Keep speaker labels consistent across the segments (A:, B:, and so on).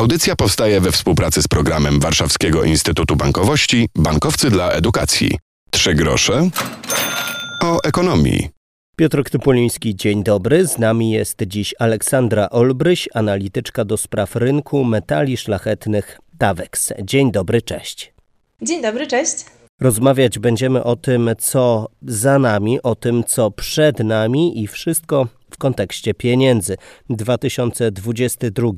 A: Audycja powstaje we współpracy z programem Warszawskiego Instytutu Bankowości Bankowcy dla Edukacji. Trzy grosze o ekonomii.
B: Piotr Typuliński, dzień dobry. Z nami jest dziś Aleksandra Olbryś, analityczka do spraw rynku metali szlachetnych Tawex. Dzień dobry, cześć.
C: Dzień dobry, cześć.
B: Rozmawiać będziemy o tym, co za nami, o tym, co przed nami i wszystko w kontekście pieniędzy. 2022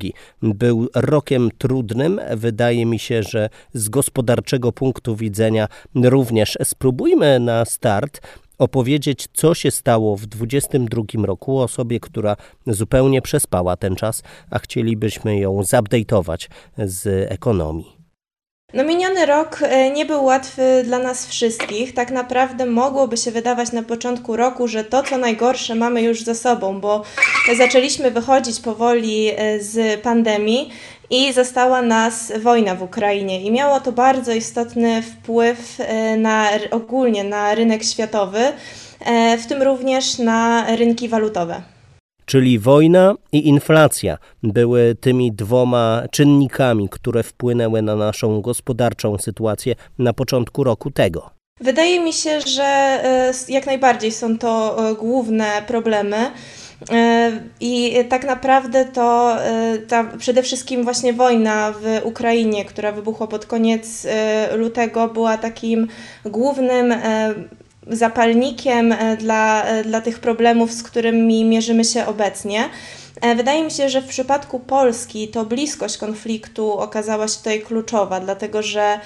B: był rokiem trudnym. Wydaje mi się, że z gospodarczego punktu widzenia również spróbujmy na start opowiedzieć, co się stało w 2022 roku osobie, która zupełnie przespała ten czas, a chcielibyśmy ją zupdate'ować z ekonomii.
C: No miniony rok e, nie był łatwy dla nas wszystkich. Tak naprawdę mogłoby się wydawać na początku roku, że to co najgorsze mamy już za sobą, bo zaczęliśmy wychodzić powoli e, z pandemii i została nas wojna w Ukrainie i miało to bardzo istotny wpływ e, na ogólnie na rynek światowy, w tym również na rynki walutowe.
B: Czyli wojna i inflacja były tymi dwoma czynnikami, które wpłynęły na naszą gospodarczą sytuację na początku roku tego.
C: Wydaje mi się, że e, jak najbardziej są to e, główne problemy. E, I tak naprawdę to ta przede wszystkim właśnie wojna w Ukrainie, która wybuchła pod koniec lutego, była takim głównym zapalnikiem e, dla, e, dla tych problemów, z którymi mierzymy się obecnie. E, wydaje mi się, że w przypadku Polski to bliskość konfliktu okazała się tutaj kluczowa, dlatego że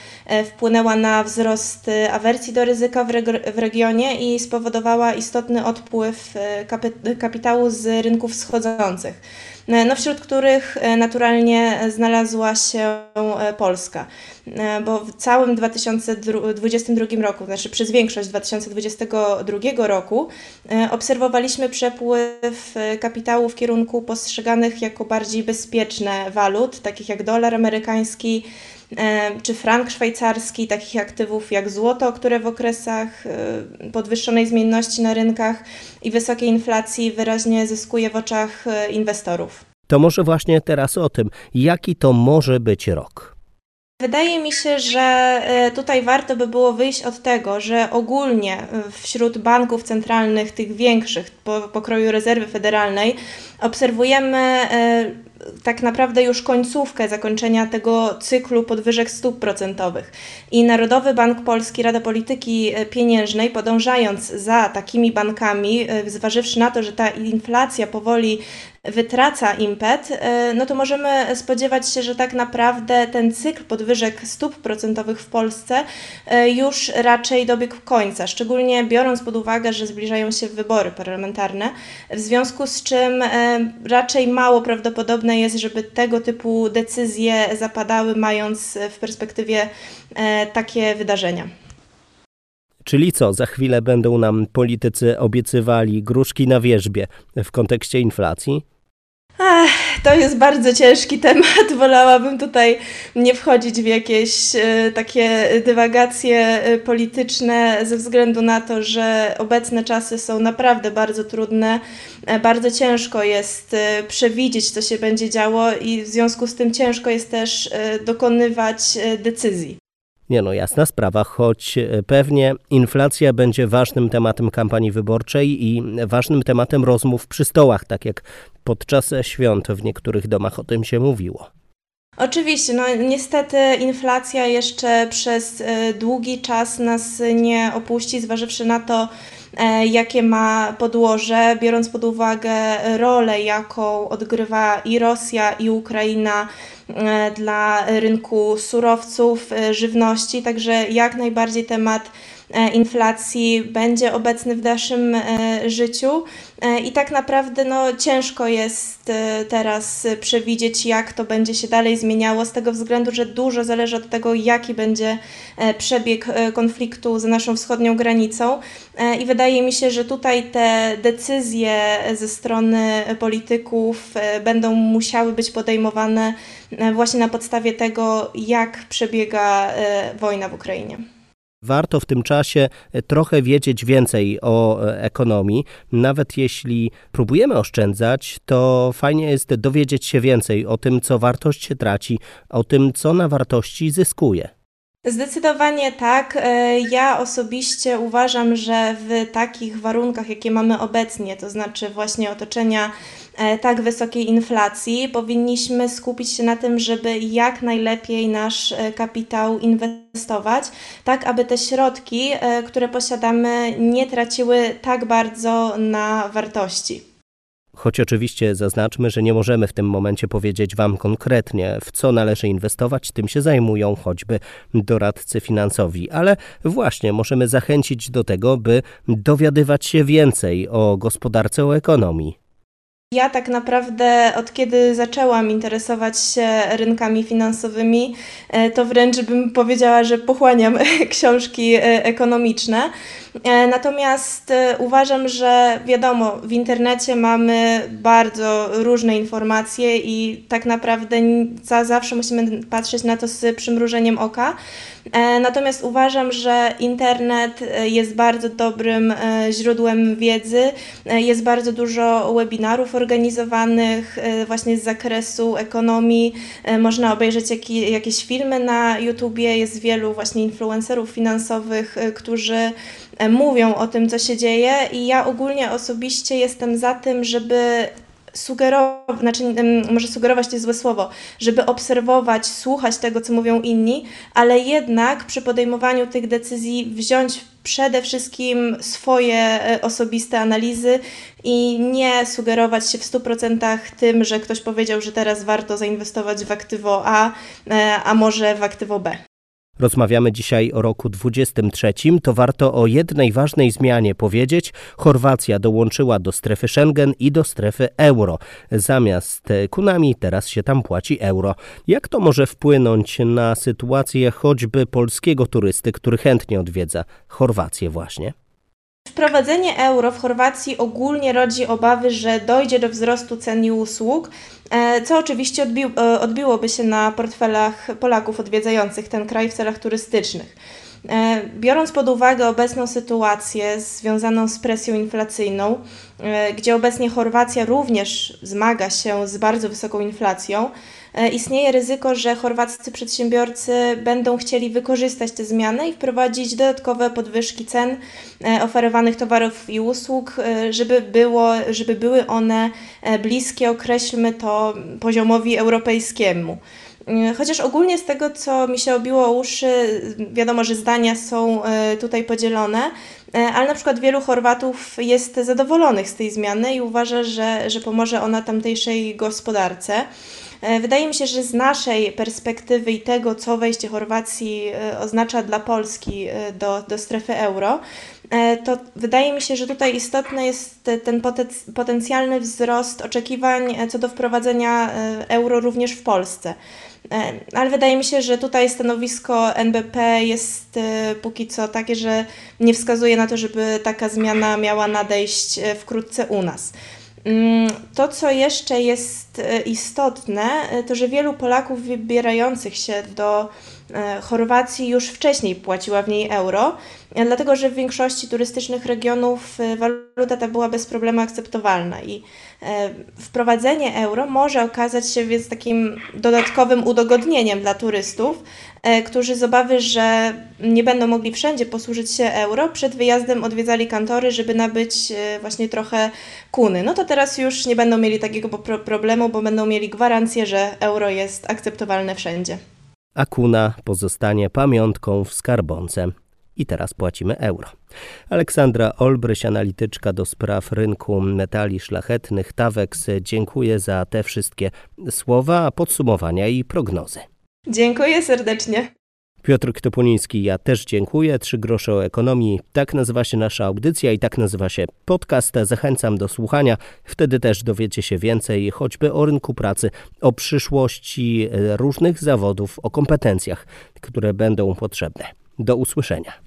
C: wpłynęła na wzrost awersji do ryzyka w, w regionie i spowodowała istotny odpływ kapitału z rynków wschodzących. E, no, wśród których e, naturalnie znalazła się e, Polska, bo w całym 2022 roku, znaczy przez większość 2022 roku, obserwowaliśmy przepływ kapitału w kierunku postrzeganych jako bardziej bezpieczne walut, takich jak dolar amerykański, czy frank szwajcarski, takich aktywów jak złoto, które w okresach podwyższonej zmienności na rynkach i wysokiej inflacji wyraźnie zyskuje w oczach inwestorów.
B: To może właśnie teraz o tym, jaki to może być rok.
C: Wydaje mi się, że e, tutaj warto by było wyjść od tego, że ogólnie e, wśród banków centralnych, tych większych, po pokroju rezerwy federalnej, obserwujemy e, tak naprawdę już końcówkę zakończenia tego cyklu podwyżek stóp procentowych. I Narodowy Bank Polski, Rada Polityki Pieniężnej, podążając za takimi bankami, zważywszy na to, że ta inflacja powoli wytraca impet, e, no to możemy spodziewać się, że tak naprawdę ten cykl podwyżek stóp procentowych w Polsce e, już raczej dobiegł końca, szczególnie biorąc pod uwagę, że zbliżają się wybory parlamentarne, w związku z czym e, raczej mało prawdopodobne jest, żeby tego typu decyzje zapadały, mając w perspektywie takie wydarzenia.
B: Czyli co, za chwilę będą nam politycy obiecywali gruszki na wierzbie w kontekście inflacji?
C: To jest bardzo ciężki temat. Wolałabym tutaj nie wchodzić w jakieś e, takie dywagacje e, polityczne, ze względu na to, że obecne czasy są naprawdę bardzo trudne. E, bardzo ciężko jest e, przewidzieć, co się będzie działo, i w związku z tym ciężko jest też dokonywać decyzji.
B: Nie no, jasna sprawa, choć e, pewnie inflacja będzie ważnym tematem kampanii wyborczej i ważnym tematem rozmów przy stołach, tak jak podczas świąt w niektórych domach o tym się mówiło.
C: Oczywiście, no niestety inflacja jeszcze przez e, długi czas nas nie opuści, zważywszy na to, jakie ma podłoże, biorąc pod uwagę rolę, jaką odgrywa i Rosja, i Ukraina e, dla rynku surowców, żywności, także jak najbardziej temat E, inflacji będzie obecny w naszym e, życiu e, i tak naprawdę no, ciężko jest teraz przewidzieć, jak to będzie się dalej zmieniało, z tego względu, że dużo zależy od tego, jaki będzie przebieg konfliktu za naszą wschodnią granicą i wydaje mi się, że tutaj te decyzje ze strony polityków będą musiały być podejmowane właśnie na podstawie tego, jak przebiega wojna w Ukrainie.
B: Warto w tym czasie trochę wiedzieć więcej o ekonomii. Nawet jeśli próbujemy oszczędzać, to fajnie jest dowiedzieć się więcej o tym, co wartość się traci, o tym, co na wartości zyskuje.
C: Zdecydowanie tak. E, ja osobiście uważam, że w takich warunkach, jakie mamy obecnie, to znaczy właśnie otoczenia e, tak wysokiej inflacji, powinniśmy skupić się na tym, żeby jak najlepiej nasz e, kapitał inwestować, tak aby te środki, które posiadamy, nie traciły tak bardzo na wartości.
B: Choć oczywiście zaznaczmy, że nie możemy w tym momencie powiedzieć Wam konkretnie, w co należy inwestować, tym się zajmują choćby doradcy finansowi, ale właśnie możemy zachęcić do tego, by dowiadywać się więcej o gospodarce, o ekonomii.
C: Ja tak naprawdę od kiedy zaczęłam interesować się rynkami finansowymi, e, to wręcz bym powiedziała, że pochłaniam książki e, ekonomiczne. E, natomiast uważam, że wiadomo, w internecie mamy bardzo różne informacje i tak naprawdę za zawsze musimy patrzeć na to z przymrużeniem oka. Natomiast uważam, że internet jest bardzo dobrym źródłem wiedzy. Jest bardzo dużo webinarów organizowanych e, właśnie z zakresu ekonomii. E, można obejrzeć jakieś filmy na YouTubie, jest wielu właśnie influencerów finansowych, e, którzy mówią o tym, co się dzieje i ja ogólnie osobiście jestem za tym, żeby sugerować, znaczy może sugerować to jest złe słowo, żeby obserwować, słuchać tego, co mówią inni, ale jednak przy podejmowaniu tych decyzji wziąć przede wszystkim swoje e, osobiste analizy i nie sugerować się w 100% tym, że ktoś powiedział, że teraz warto zainwestować w aktywo A, e, a może w aktywo B.
B: Rozmawiamy dzisiaj o roku 23, to warto o jednej ważnej zmianie powiedzieć. Chorwacja dołączyła do strefy Schengen i do strefy euro. Zamiast kunami teraz się tam płaci euro. Jak to może wpłynąć na sytuację choćby polskiego turysty, który chętnie odwiedza Chorwację właśnie?
C: Wprowadzenie euro w Chorwacji ogólnie rodzi obawy, że dojdzie do wzrostu cen i usług, e, co oczywiście e, odbiłoby się na portfelach Polaków odwiedzających ten kraj w celach turystycznych. E, biorąc pod uwagę obecną sytuację związaną z presją inflacyjną, gdzie obecnie Chorwacja również zmaga się z bardzo wysoką inflacją, istnieje ryzyko, że chorwaccy przedsiębiorcy będą chcieli wykorzystać te zmiany i wprowadzić dodatkowe podwyżki cen e, oferowanych towarów i usług, e, żeby, było, żeby były one bliskie, określmy to, poziomowi europejskiemu. Chociaż ogólnie z tego, co mi się obiło uszy, wiadomo, że zdania są tutaj podzielone, ale na przykład wielu Chorwatów jest zadowolonych z tej zmiany i uważa, że, że pomoże ona tamtejszej gospodarce. E, wydaje mi się, że z naszej perspektywy i tego, co wejście Chorwacji e, oznacza dla Polski e, do, do strefy euro, to wydaje mi się, że tutaj istotny jest ten potencjalny wzrost oczekiwań co do wprowadzenia euro również w Polsce. Ale wydaje mi się, że tutaj stanowisko NBP jest póki co takie, że nie wskazuje na to, żeby taka zmiana miała nadejść wkrótce u nas. Mm, to, co jeszcze jest e, istotne, e, to że wielu Polaków wybierających się do e, Chorwacji już wcześniej płaciła w niej euro, dlatego że w większości turystycznych regionów waluta ta była bez problemu akceptowalna i wprowadzenie euro może okazać się więc takim dodatkowym udogodnieniem dla turystów, E, którzy z obawy, że nie będą mogli wszędzie posłużyć się euro, przed wyjazdem odwiedzali kantory, żeby nabyć e, właśnie trochę kuny. No to teraz już nie będą mieli takiego problemu, bo będą mieli gwarancję, że euro jest akceptowalne wszędzie.
B: A kuna pozostanie pamiątką w skarbonce i teraz płacimy euro. Aleksandra Olbryś, analityczka do spraw rynku metali szlachetnych TAWEX, dziękuję za te wszystkie słowa, podsumowania i prognozy.
C: Dziękuję serdecznie.
B: Piotr Ktopuliński, ja też dziękuję. Trzy grosze o ekonomii. Tak nazywa się nasza audycja i tak nazywa się podcast. Zachęcam do słuchania. Wtedy też dowiecie się więcej choćby o rynku pracy, o przyszłości różnych zawodów, o kompetencjach, które będą potrzebne. Do usłyszenia.